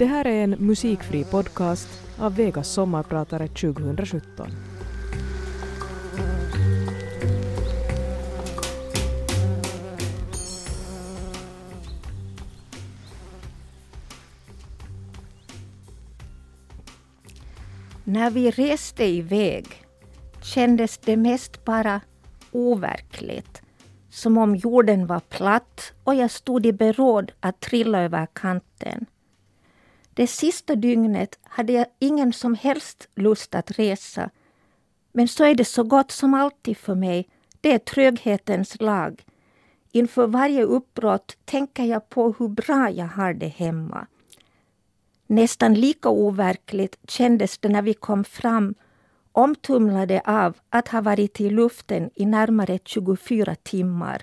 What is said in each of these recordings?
Det här är en musikfri podcast av Vegas sommarpratare 2017. När vi reste iväg kändes det mest bara overkligt. Som om jorden var platt och jag stod i beråd att trilla över kanten. Det sista dygnet hade jag ingen som helst lust att resa. Men så är det så gott som alltid för mig. Det är tröghetens lag. Inför varje uppbrott tänker jag på hur bra jag har det hemma. Nästan lika overkligt kändes det när vi kom fram omtumlade av att ha varit i luften i närmare 24 timmar.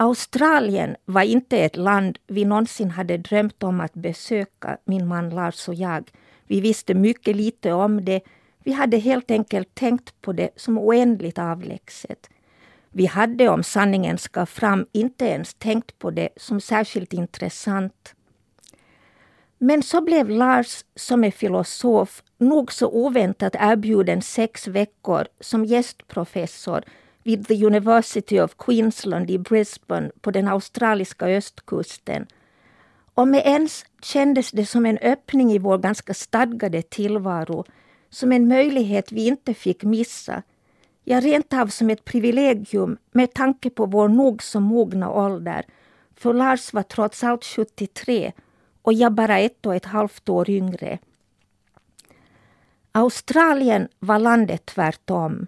Australien var inte ett land vi någonsin hade drömt om att besöka, min man Lars och jag. Vi visste mycket lite om det. Vi hade helt enkelt tänkt på det som oändligt avlägset. Vi hade, om sanningen ska fram, inte ens tänkt på det som särskilt intressant. Men så blev Lars, som är filosof, nog så oväntat erbjuden sex veckor som gästprofessor vid the University of Queensland i Brisbane på den australiska östkusten. Och med ens kändes det som en öppning i vår ganska stadgade tillvaro, som en möjlighet vi inte fick missa. Ja, rent av som ett privilegium med tanke på vår nog så mogna ålder. För Lars var trots allt 73 och jag bara ett och ett halvt år yngre. Australien var landet tvärtom.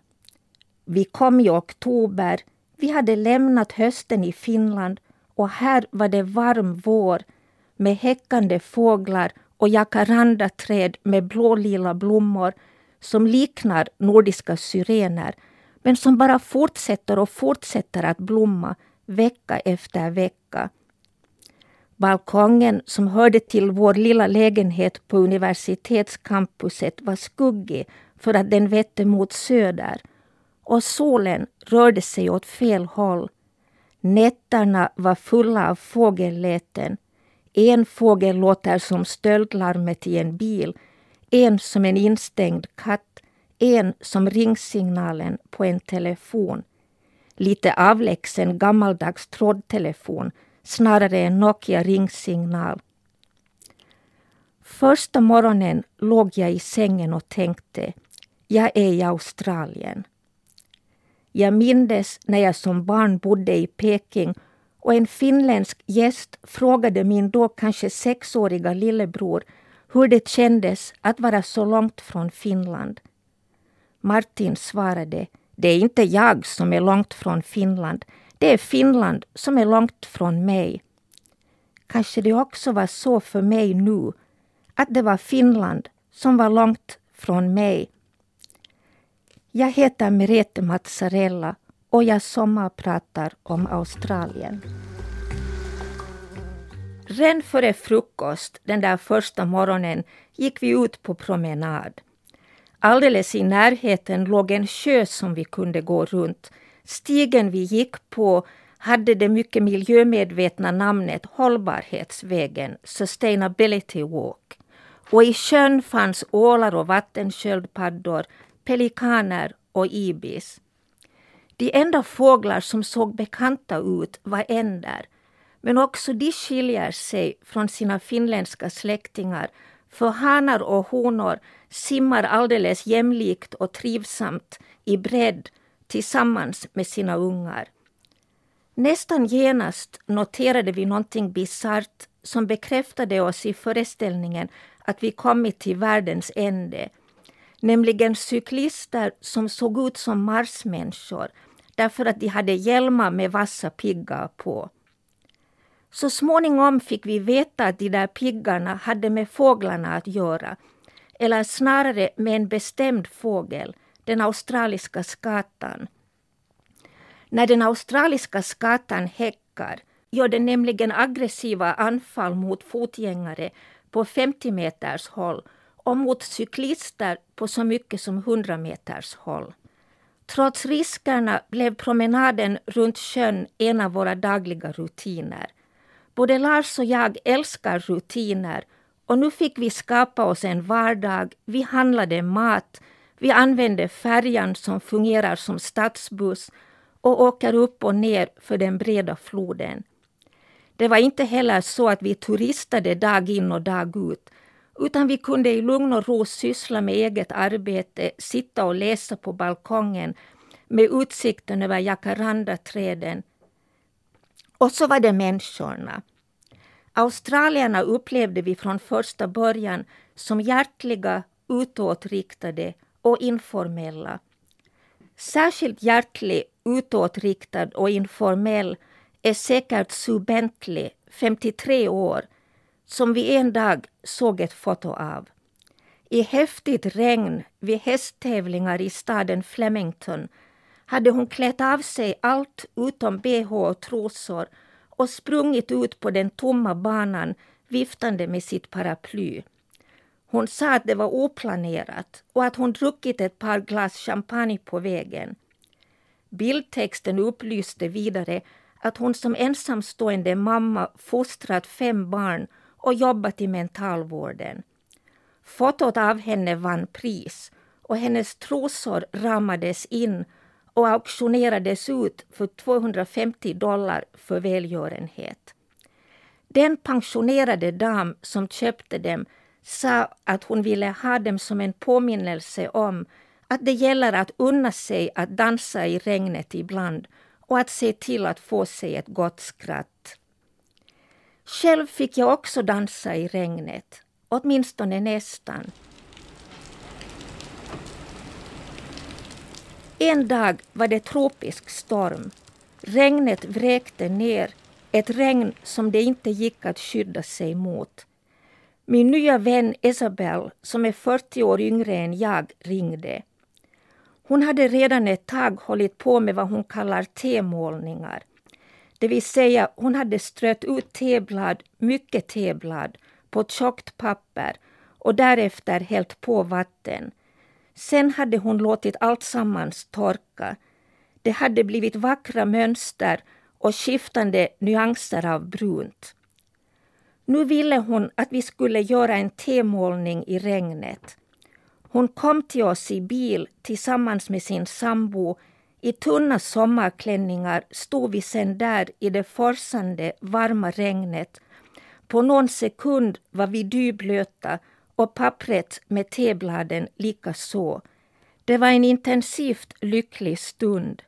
Vi kom i oktober, vi hade lämnat hösten i Finland. Och här var det varm vår med häckande fåglar och jacarandaträd med blålila blommor som liknar nordiska syrener men som bara fortsätter och fortsätter att blomma vecka efter vecka. Balkongen som hörde till vår lilla lägenhet på universitetscampuset var skuggig för att den vette mot söder och solen rörde sig åt fel håll. Nätterna var fulla av fågelläten. En fågel låter som stöldlarmet i en bil, en som en instängd katt, en som ringsignalen på en telefon. Lite avlägsen gammaldags trådtelefon snarare en Nokia ringsignal. Första morgonen låg jag i sängen och tänkte, jag är i Australien. Jag mindes när jag som barn bodde i Peking och en finländsk gäst frågade min då kanske sexåriga lillebror hur det kändes att vara så långt från Finland. Martin svarade, det är inte jag som är långt från Finland, det är Finland som är långt från mig. Kanske det också var så för mig nu, att det var Finland som var långt från mig. Jag heter Merete Mazzarella och jag sommarpratar om Australien. Redan före frukost den där första morgonen gick vi ut på promenad. Alldeles i närheten låg en sjö som vi kunde gå runt Stigen vi gick på hade det mycket miljömedvetna namnet Hållbarhetsvägen, Sustainability Walk. Och i sjön fanns ålar och vattensköldpaddor, pelikaner och ibis. De enda fåglar som såg bekanta ut var änder, men också de skiljer sig från sina finländska släktingar för hanar och honor simmar alldeles jämlikt och trivsamt i bredd tillsammans med sina ungar. Nästan genast noterade vi någonting bisarrt som bekräftade oss i föreställningen att vi kommit till världens ände. Nämligen cyklister som såg ut som marsmänniskor därför att de hade hjälmar med vassa piggar på. Så småningom fick vi veta att de där piggarna hade med fåglarna att göra, eller snarare med en bestämd fågel, den australiska skatan. När den australiska skatan häckar gör den nämligen aggressiva anfall mot fotgängare på 50 meters håll och mot cyklister på så mycket som 100 meters håll. Trots riskerna blev promenaden runt sjön en av våra dagliga rutiner. Både Lars och jag älskar rutiner och nu fick vi skapa oss en vardag. Vi handlade mat, vi använde färjan som fungerar som stadsbuss och åker upp och ner för den breda floden. Det var inte heller så att vi turistade dag in och dag ut, utan vi kunde i lugn och ro syssla med eget arbete, sitta och läsa på balkongen med utsikten över jacarandaträden. Och så var det människorna. Australierna upplevde vi från första början som hjärtliga, utåtriktade och informella. Särskilt hjärtlig, utåtriktad och informell är säkert Sue Bentley, 53 år, som vi en dag såg ett foto av. I häftigt regn vid hästtävlingar i staden Flemington hade hon klätt av sig allt utom bh och trosor och sprungit ut på den tomma banan viftande med sitt paraply. Hon sa att det var oplanerat och att hon druckit ett par glas champagne på vägen. Bildtexten upplyste vidare att hon som ensamstående mamma fostrat fem barn och jobbat i mentalvården. Fotot av henne vann pris och hennes trosor ramades in och auktionerades ut för 250 dollar för välgörenhet. Den pensionerade dam som köpte dem sa att hon ville ha dem som en påminnelse om att det gäller att unna sig att dansa i regnet ibland och att se till att få sig ett gott skratt. Själv fick jag också dansa i regnet, åtminstone nästan. En dag var det tropisk storm. Regnet vräkte ner, ett regn som det inte gick att skydda sig mot. Min nya vän Isabel, som är 40 år yngre än jag, ringde. Hon hade redan ett tag hållit på med vad hon kallar temålningar. Det vill säga, hon hade strött ut teblad, mycket teblad, på tjockt papper och därefter hällt på vatten. Sen hade hon låtit allt sammans torka. Det hade blivit vackra mönster och skiftande nyanser av brunt. Nu ville hon att vi skulle göra en temålning i regnet. Hon kom till oss i bil tillsammans med sin sambo. I tunna sommarklänningar stod vi sen där i det forsande varma regnet. På någon sekund var vi dyblöta och pappret med tebladen lika så. Det var en intensivt lycklig stund.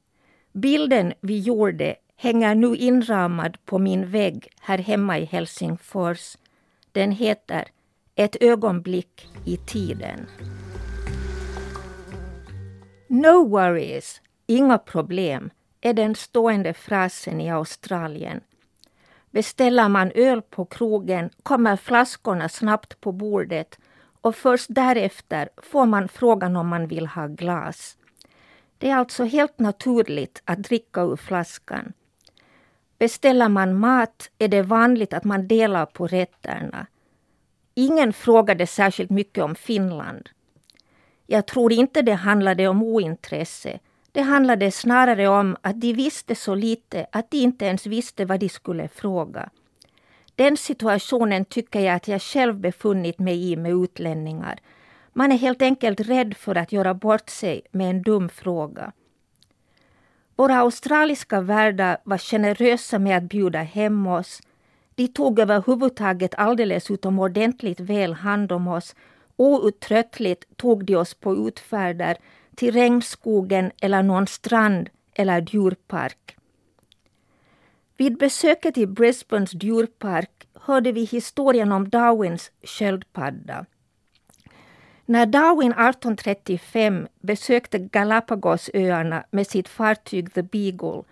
Bilden vi gjorde hänger nu inramad på min vägg här hemma i Helsingfors. Den heter Ett ögonblick i tiden. No worries, inga problem, är den stående frasen i Australien. Beställer man öl på krogen kommer flaskorna snabbt på bordet och först därefter får man frågan om man vill ha glas. Det är alltså helt naturligt att dricka ur flaskan. Beställer man mat är det vanligt att man delar på rätterna. Ingen frågade särskilt mycket om Finland. Jag tror inte det handlade om ointresse. Det handlade snarare om att de visste så lite att de inte ens visste vad de skulle fråga. Den situationen tycker jag att jag själv befunnit mig i med utlänningar. Man är helt enkelt rädd för att göra bort sig med en dum fråga. Våra australiska värdar var generösa med att bjuda hem oss. De tog överhuvudtaget alldeles utomordentligt väl hand om oss. Outtröttligt tog de oss på utfärder till regnskogen eller någon strand eller djurpark. Vid besöket i Brisbanes djurpark hörde vi historien om Darwins sköldpadda. När Darwin 1835 besökte Galapagosöarna med sitt fartyg The Beagle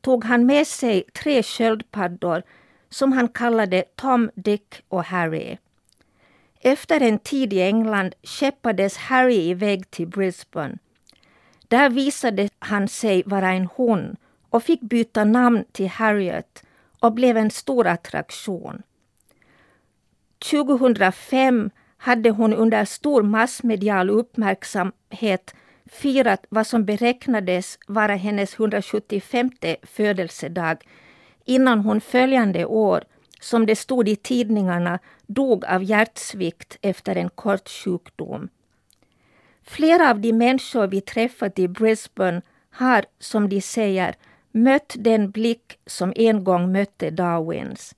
tog han med sig tre sköldpaddor som han kallade Tom, Dick och Harry. Efter en tid i England skeppades Harry iväg till Brisbane. Där visade han sig vara en hon och fick byta namn till Harriet och blev en stor attraktion. 2005 hade hon under stor massmedial uppmärksamhet firat vad som beräknades vara hennes 175 födelsedag innan hon följande år som det stod i tidningarna, dog av hjärtsvikt efter en kort sjukdom. Flera av de människor vi träffat i Brisbane har, som de säger, mött den blick som en gång mötte Darwins.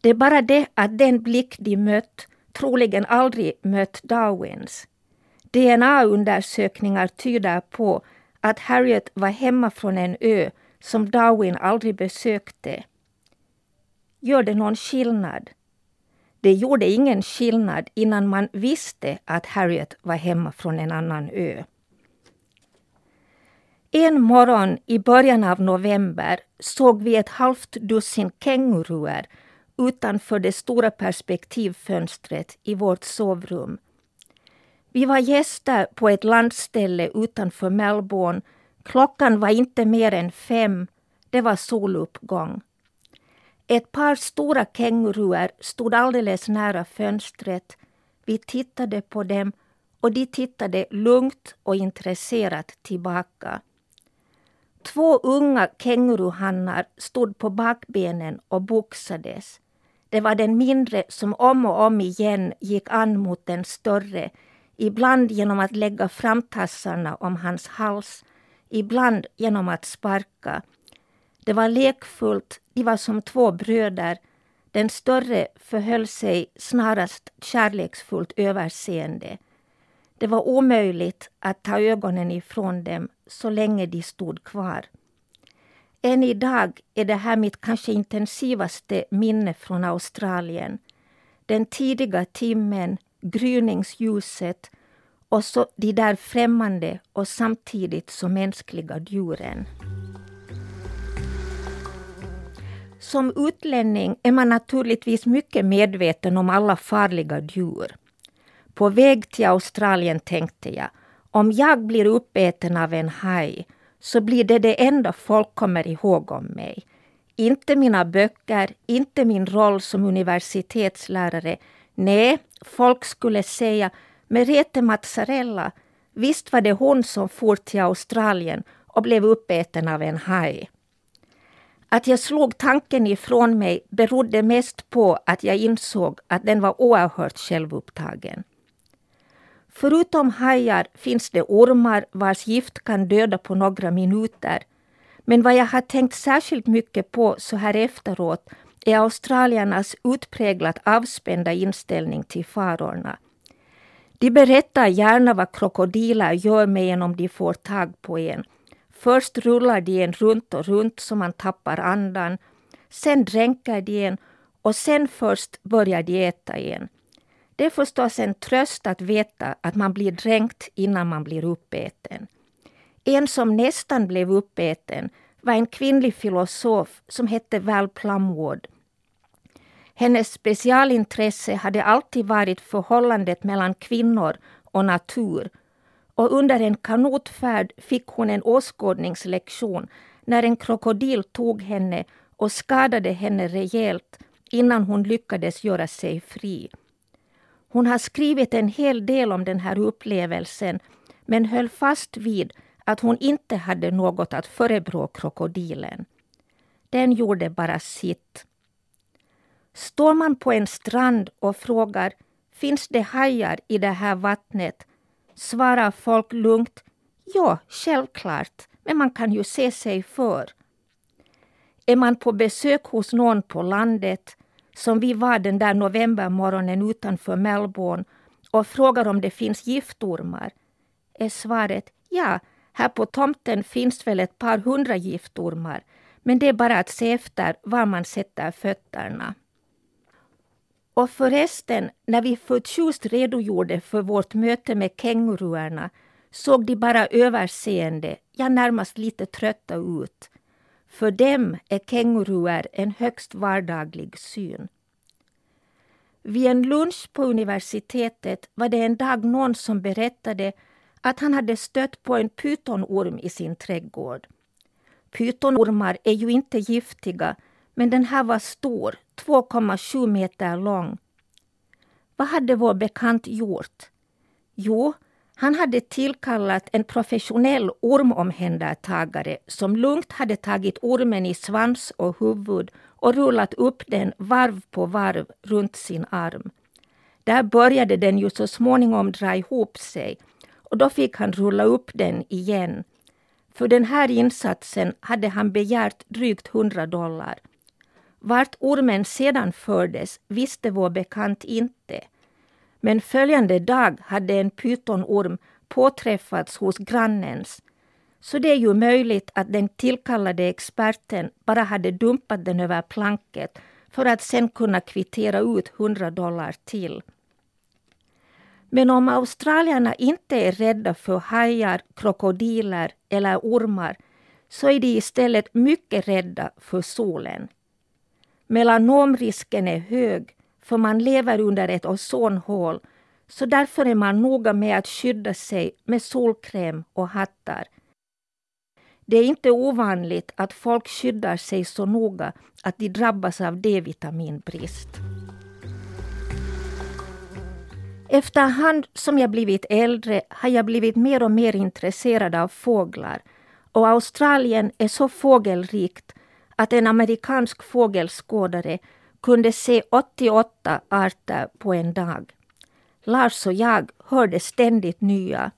Det är bara det att den blick de mött troligen aldrig mött Darwins. DNA-undersökningar tyder på att Harriet var hemma från en ö som Darwin aldrig besökte. Gör det någon skillnad? Det gjorde ingen skillnad innan man visste att Harriet var hemma från en annan ö. En morgon i början av november såg vi ett halvt dussin känguruer utanför det stora perspektivfönstret i vårt sovrum. Vi var gäster på ett landställe utanför Melbourne. Klockan var inte mer än fem. Det var soluppgång. Ett par stora känguruer stod alldeles nära fönstret. Vi tittade på dem och de tittade lugnt och intresserat tillbaka. Två unga känguruhannar stod på bakbenen och boxades. Det var den mindre som om och om igen gick an mot den större, ibland genom att lägga framtassarna om hans hals, ibland genom att sparka. Det var lekfullt, de var som två bröder. Den större förhöll sig snarast kärleksfullt överseende. Det var omöjligt att ta ögonen ifrån dem så länge de stod kvar. Än idag är det här mitt kanske intensivaste minne från Australien. Den tidiga timmen, gryningsljuset och så de där främmande och samtidigt så mänskliga djuren. Som utlänning är man naturligtvis mycket medveten om alla farliga djur. På väg till Australien tänkte jag, om jag blir uppäten av en haj så blir det det enda folk kommer ihåg om mig. Inte mina böcker, inte min roll som universitetslärare. Nej, folk skulle säga Merete Mazzarella, visst var det hon som for till Australien och blev uppäten av en haj. Att jag slog tanken ifrån mig berodde mest på att jag insåg att den var oerhört självupptagen. Förutom hajar finns det ormar vars gift kan döda på några minuter. Men vad jag har tänkt särskilt mycket på så här efteråt är australiernas utpräglat avspända inställning till farorna. De berättar gärna vad krokodiler gör med en om de får tag på en. Först rullar de en runt och runt så man tappar andan. Sen dränker de en och sen först börjar de äta en. Det är förstås en tröst att veta att man blir dränkt innan man blir uppäten. En som nästan blev uppäten var en kvinnlig filosof som hette Val Plumwood. Hennes specialintresse hade alltid varit förhållandet mellan kvinnor och natur och under en kanotfärd fick hon en åskådningslektion när en krokodil tog henne och skadade henne rejält innan hon lyckades göra sig fri. Hon har skrivit en hel del om den här upplevelsen men höll fast vid att hon inte hade något att förebrå krokodilen. Den gjorde bara sitt. Står man på en strand och frågar finns det hajar i det här vattnet svarar folk lugnt ja, självklart, men man kan ju se sig för. Är man på besök hos någon på landet som vi var den där novembermorgonen utanför Melbourne och frågar om det finns giftormar, är svaret ja, här på tomten finns väl ett par hundra giftormar, men det är bara att se efter var man sätter fötterna. Och förresten, när vi förtjust redogjorde för vårt möte med känguruerna såg de bara överseende, ja närmast lite trötta ut. För dem är känguruer en högst vardaglig syn. Vid en lunch på universitetet var det en dag någon som berättade att han hade stött på en pytonorm i sin trädgård. Pytonormar är ju inte giftiga, men den här var stor, 2,7 meter lång. Vad hade vår bekant gjort? Jo, han hade tillkallat en professionell ormomhändertagare som lugnt hade tagit ormen i svans och huvud och rullat upp den varv på varv runt sin arm. Där började den ju så småningom dra ihop sig och då fick han rulla upp den igen. För den här insatsen hade han begärt drygt 100 dollar. Vart ormen sedan fördes visste vår bekant inte. Men följande dag hade en pytonorm påträffats hos grannens. Så det är ju möjligt att den tillkallade experten bara hade dumpat den över planket för att sen kunna kvittera ut 100 dollar till. Men om australierna inte är rädda för hajar, krokodiler eller ormar så är de istället mycket rädda för solen. Melanomrisken är hög för man lever under ett ozonhål så därför är man noga med att skydda sig med solkräm och hattar. Det är inte ovanligt att folk skyddar sig så noga att de drabbas av D-vitaminbrist. Efterhand som jag blivit äldre har jag blivit mer och mer intresserad av fåglar och Australien är så fågelrikt att en amerikansk fågelskådare kunde se 88 arter på en dag. Lars och jag hörde ständigt nya.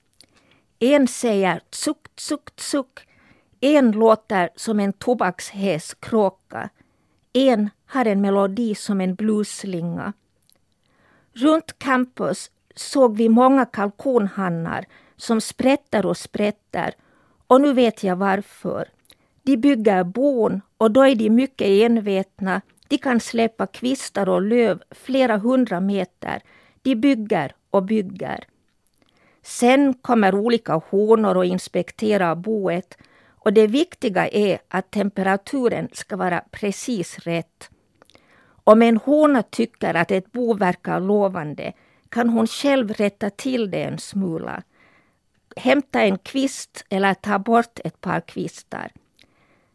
En säger tsuk, tsuk, tsuk. En låter som en tobakshäs kråka. En har en melodi som en blueslinga. Runt campus såg vi många kalkonhannar som sprätter och sprätter och nu vet jag varför. De bygger bon och då är de mycket envetna. De kan släppa kvistar och löv flera hundra meter. De bygger och bygger. Sen kommer olika honor och inspekterar boet och det viktiga är att temperaturen ska vara precis rätt. Om en hona tycker att ett bo verkar lovande kan hon själv rätta till det en smula. Hämta en kvist eller ta bort ett par kvistar.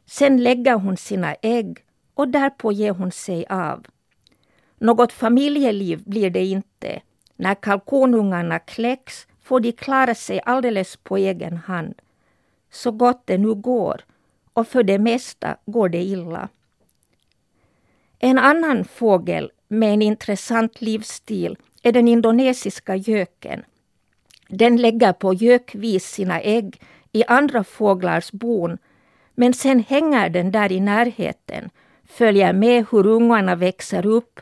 Sen lägger hon sina ägg och därpå ger hon sig av. Något familjeliv blir det inte. När kalkonungarna kläcks får de klara sig alldeles på egen hand. Så gott det nu går. Och för det mesta går det illa. En annan fågel med en intressant livsstil är den indonesiska göken. Den lägger på gökvis sina ägg i andra fåglars bon men sen hänger den där i närheten, följer med hur ungarna växer upp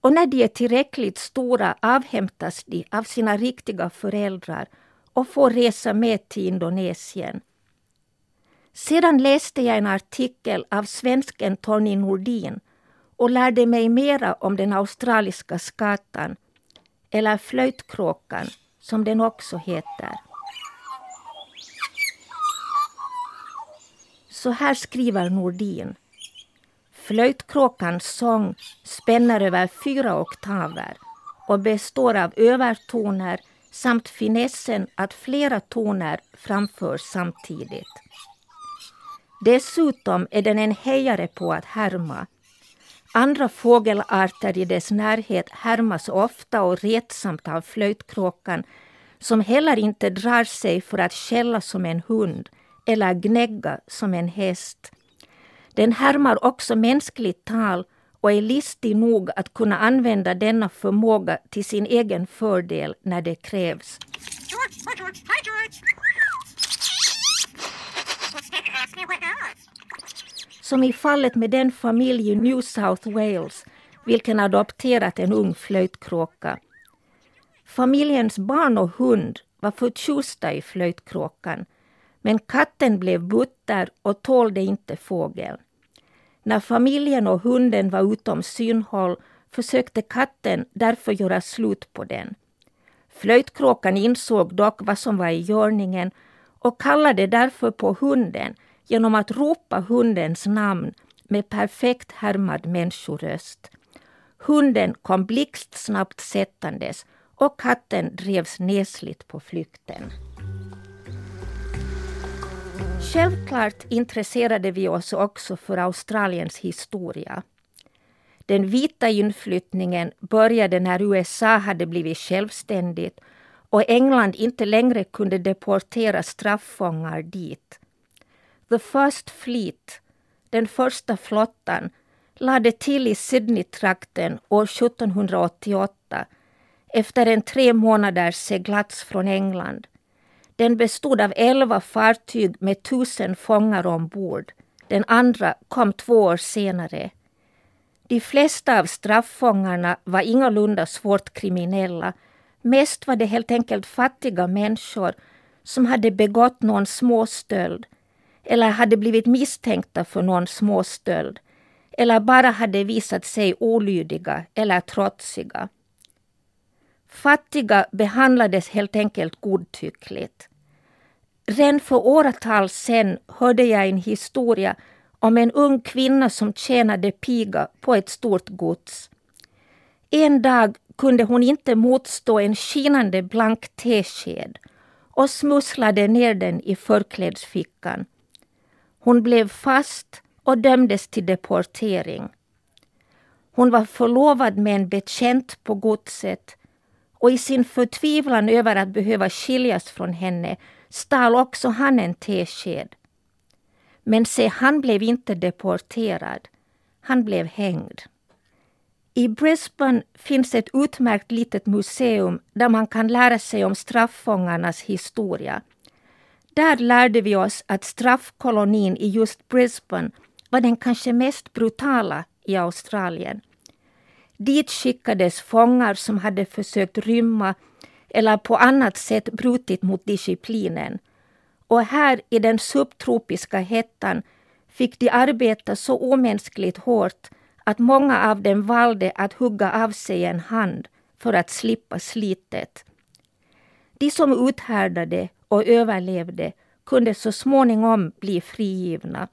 och när de är tillräckligt stora avhämtas de av sina riktiga föräldrar och får resa med till Indonesien. Sedan läste jag en artikel av svensken Tony Nordin och lärde mig mera om den australiska skatan, eller flöjtkråkan som den också heter. Så här skriver Nordin. Flöjtkråkans sång spänner över fyra oktaver och består av övertoner samt finessen att flera toner framförs samtidigt. Dessutom är den en hejare på att härma Andra fågelarter i dess närhet härmas ofta och retsamt av flöjtkråkan som heller inte drar sig för att skälla som en hund eller gnägga som en häst. Den härmar också mänskligt tal och är listig nog att kunna använda denna förmåga till sin egen fördel när det krävs. Som i fallet med den familj i New South Wales vilken adopterat en ung flöjtkråka. Familjens barn och hund var förtjusta i flöjtkråkan men katten blev butter och tålde inte fågeln. När familjen och hunden var utom synhåll försökte katten därför göra slut på den. Flöjtkråkan insåg dock vad som var i görningen och kallade därför på hunden genom att ropa hundens namn med perfekt härmad människoröst. Hunden kom blixtsnabbt sättandes och katten drevs nesligt på flykten. Självklart intresserade vi oss också för Australiens historia. Den vita inflyttningen började när USA hade blivit självständigt och England inte längre kunde deportera straffångar dit. The First Fleet, den första flottan, lade till i Sydney-trakten år 1788 efter en tre månaders seglats från England. Den bestod av elva fartyg med tusen fångar ombord. Den andra kom två år senare. De flesta av straffångarna var ingalunda svårt kriminella. Mest var det helt enkelt fattiga människor som hade begått någon småstöld eller hade blivit misstänkta för någon småstöld eller bara hade visat sig olydiga eller trotsiga. Fattiga behandlades helt enkelt godtyckligt. Redan för åratal sedan hörde jag en historia om en ung kvinna som tjänade piga på ett stort gods. En dag kunde hon inte motstå en skinande blank tesked och smusslade ner den i förklädsfickan. Hon blev fast och dömdes till deportering. Hon var förlovad med en betjänt på godset och i sin förtvivlan över att behöva skiljas från henne stal också han en tesked. Men se, han blev inte deporterad. Han blev hängd. I Brisbane finns ett utmärkt litet museum där man kan lära sig om straffångarnas historia. Där lärde vi oss att straffkolonin i just Brisbane var den kanske mest brutala i Australien. Dit skickades fångar som hade försökt rymma eller på annat sätt brutit mot disciplinen. Och här i den subtropiska hettan fick de arbeta så omänskligt hårt att många av dem valde att hugga av sig en hand för att slippa slitet. De som uthärdade och överlevde kunde så småningom bli frigivna.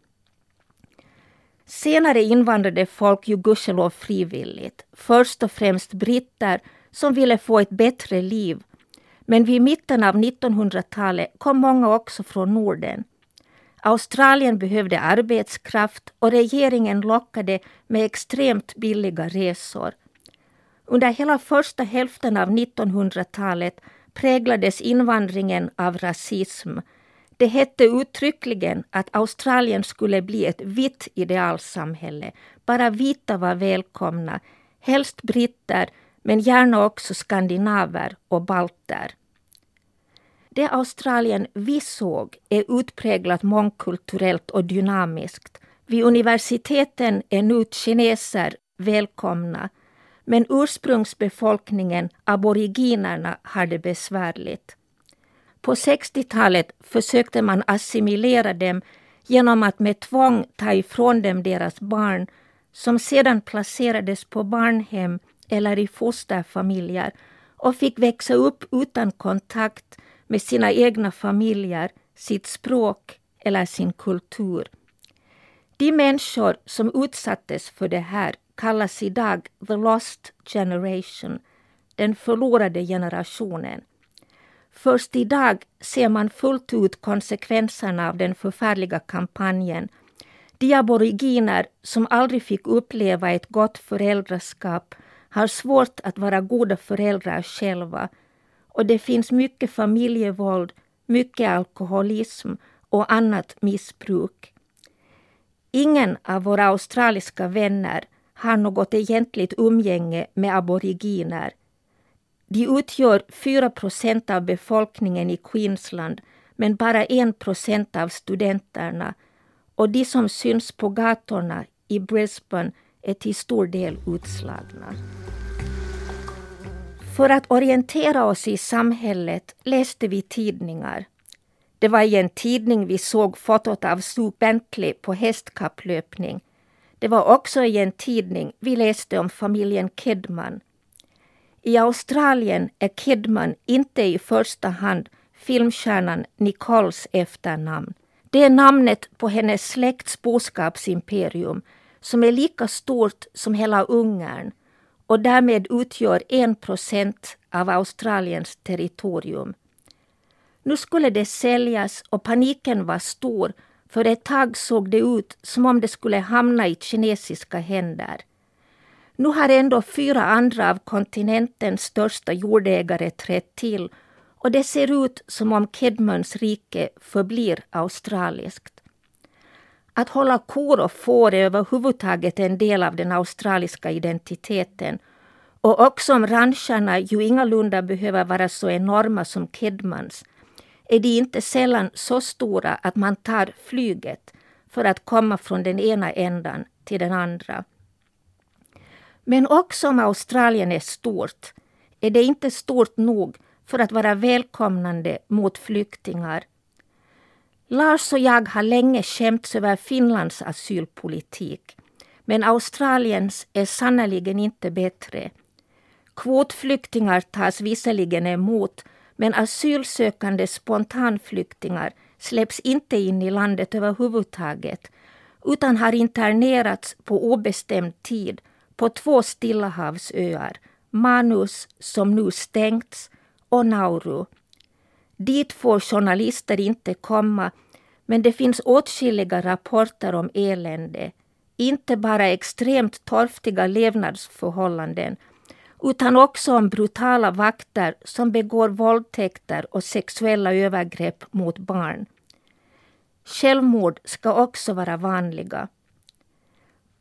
Senare invandrade folk ju gudskelov frivilligt. Först och främst britter som ville få ett bättre liv. Men vid mitten av 1900-talet kom många också från Norden. Australien behövde arbetskraft och regeringen lockade med extremt billiga resor. Under hela första hälften av 1900-talet präglades invandringen av rasism. Det hette uttryckligen att Australien skulle bli ett vitt idealsamhälle. Bara vita var välkomna, helst britter men gärna också skandinaver och balter. Det Australien vi såg är utpräglat mångkulturellt och dynamiskt. Vid universiteten är nu kineser välkomna men ursprungsbefolkningen, aboriginerna, har det besvärligt. På 60-talet försökte man assimilera dem genom att med tvång ta ifrån dem deras barn som sedan placerades på barnhem eller i fosterfamiljer och fick växa upp utan kontakt med sina egna familjer, sitt språk eller sin kultur. De människor som utsattes för det här kallas idag the lost generation, den förlorade generationen. Först idag ser man fullt ut konsekvenserna av den förfärliga kampanjen. De aboriginer som aldrig fick uppleva ett gott föräldraskap har svårt att vara goda föräldrar själva och det finns mycket familjevåld, mycket alkoholism och annat missbruk. Ingen av våra australiska vänner har något egentligt umgänge med aboriginer. De utgör 4 procent av befolkningen i Queensland men bara 1 procent av studenterna och de som syns på gatorna i Brisbane är till stor del utslagna. För att orientera oss i samhället läste vi tidningar. Det var i en tidning vi såg fotot av Sue Bentley på hästkapplöpning. Det var också i en tidning vi läste om familjen Kidman. I Australien är Kidman inte i första hand filmstjärnan Nicoles efternamn. Det är namnet på hennes släkts boskapsimperium som är lika stort som hela Ungern och därmed utgör en procent av Australiens territorium. Nu skulle det säljas och paniken var stor för ett tag såg det ut som om det skulle hamna i kinesiska händer. Nu har ändå fyra andra av kontinentens största jordägare trätt till och det ser ut som om Kedmans rike förblir australiskt. Att hålla kor och får är överhuvudtaget en del av den australiska identiteten. Och också om rancherna ju ingalunda behöver vara så enorma som Kedmans är de inte sällan så stora att man tar flyget för att komma från den ena ändan till den andra. Men också om Australien är stort är det inte stort nog för att vara välkomnande mot flyktingar. Lars och jag har länge skämts över Finlands asylpolitik. Men Australiens är sannerligen inte bättre. Kvotflyktingar tas visserligen emot men asylsökande spontanflyktingar släpps inte in i landet överhuvudtaget utan har internerats på obestämd tid på två Stillahavsöar, Manus som nu stängts och Nauru. Dit får journalister inte komma men det finns åtskilliga rapporter om elände. Inte bara extremt torftiga levnadsförhållanden utan också om brutala vakter som begår våldtäkter och sexuella övergrepp mot barn. Självmord ska också vara vanliga.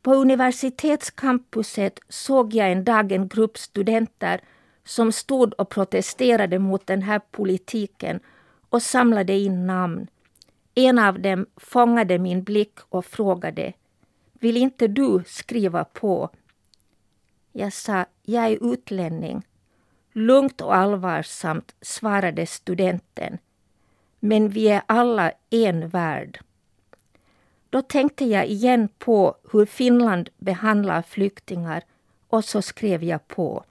På universitetscampuset såg jag en dag en grupp studenter som stod och protesterade mot den här politiken och samlade in namn. En av dem fångade min blick och frågade Vill inte du skriva på? Jag sa jag är utlänning. Lugnt och allvarsamt svarade studenten. Men vi är alla en värld. Då tänkte jag igen på hur Finland behandlar flyktingar och så skrev jag på.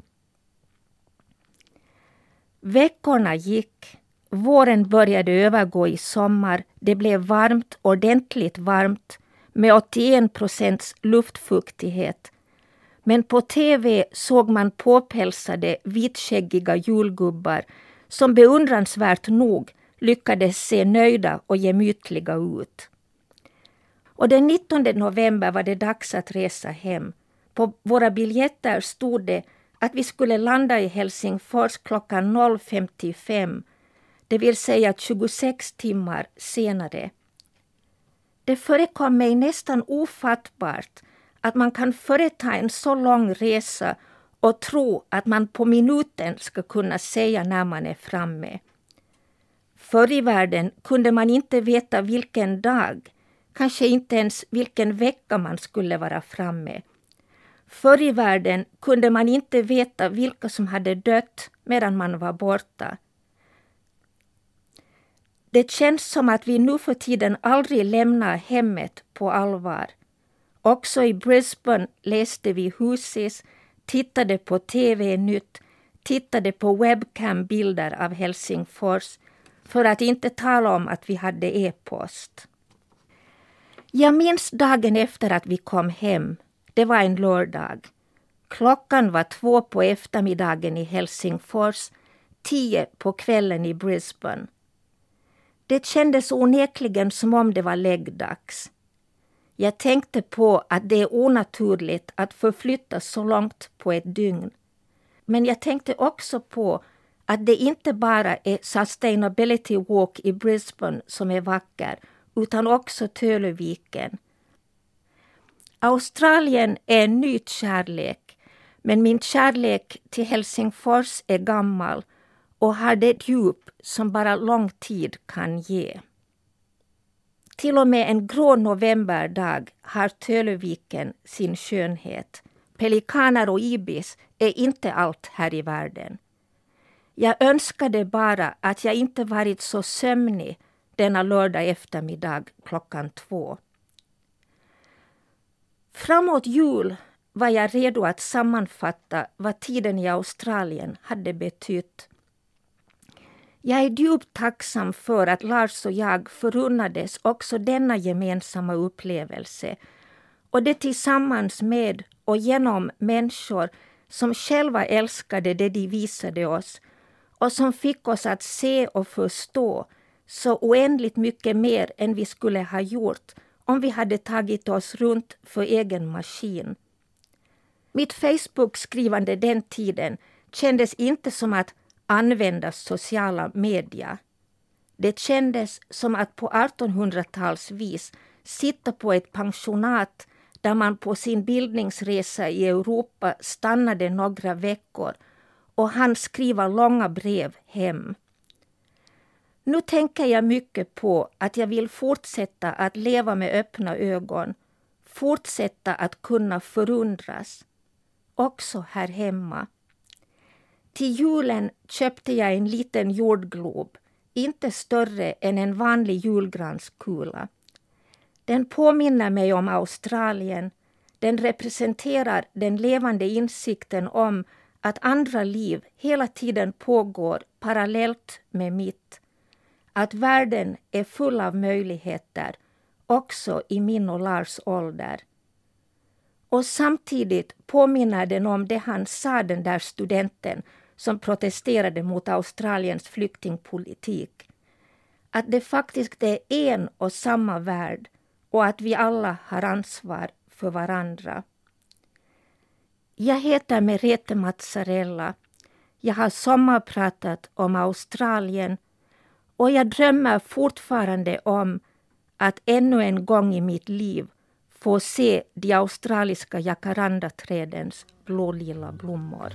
Veckorna gick. Våren började övergå i sommar. Det blev varmt, ordentligt varmt med 81 procents luftfuktighet. Men på tv såg man påpälsade vitskäggiga julgubbar som beundransvärt nog lyckades se nöjda och gemytliga ut. Och den 19 november var det dags att resa hem. På våra biljetter stod det att vi skulle landa i Helsingfors klockan 0.55, det vill säga 26 timmar senare. Det förekom mig nästan ofattbart att man kan företa en så lång resa och tro att man på minuten ska kunna säga när man är framme. Förr i världen kunde man inte veta vilken dag, kanske inte ens vilken vecka man skulle vara framme. Förr i världen kunde man inte veta vilka som hade dött medan man var borta. Det känns som att vi nu för tiden aldrig lämnar hemmet på allvar. Också i Brisbane läste vi Husis, tittade på TV-nytt, tittade på webcam-bilder av Helsingfors, för att inte tala om att vi hade e-post. Jag minns dagen efter att vi kom hem. Det var en lördag. Klockan var två på eftermiddagen i Helsingfors, tio på kvällen i Brisbane. Det kändes onekligen som om det var läggdags. Jag tänkte på att det är onaturligt att förflyttas så långt på ett dygn. Men jag tänkte också på att det inte bara är Sustainability Walk i Brisbane som är vacker, utan också Töluviken. Australien är en ny kärlek, men min kärlek till Helsingfors är gammal och har det djup som bara lång tid kan ge. Till och med en grå novemberdag har Töluviken sin skönhet. Pelikaner och ibis är inte allt här i världen. Jag önskade bara att jag inte varit så sömnig denna lördag eftermiddag klockan två. Framåt jul var jag redo att sammanfatta vad tiden i Australien hade betytt jag är djupt tacksam för att Lars och jag förunnades också denna gemensamma upplevelse och det tillsammans med och genom människor som själva älskade det de visade oss och som fick oss att se och förstå så oändligt mycket mer än vi skulle ha gjort om vi hade tagit oss runt för egen maskin. Mitt Facebook-skrivande den tiden kändes inte som att använda sociala medier. Det kändes som att på 1800-talsvis sitta på ett pensionat där man på sin bildningsresa i Europa stannade några veckor och han skriva långa brev hem. Nu tänker jag mycket på att jag vill fortsätta att leva med öppna ögon, fortsätta att kunna förundras, också här hemma. Till julen köpte jag en liten jordglob, inte större än en vanlig julgranskula. Den påminner mig om Australien. Den representerar den levande insikten om att andra liv hela tiden pågår parallellt med mitt. Att världen är full av möjligheter, också i min och Lars ålder. Och samtidigt påminner den om det han sa den där studenten som protesterade mot Australiens flyktingpolitik. Att det faktiskt är en och samma värld och att vi alla har ansvar för varandra. Jag heter Merete Mazzarella. Jag har sommarpratat om Australien och jag drömmer fortfarande om att ännu en gång i mitt liv få se de australiska jacarandaträdens blålila blommor.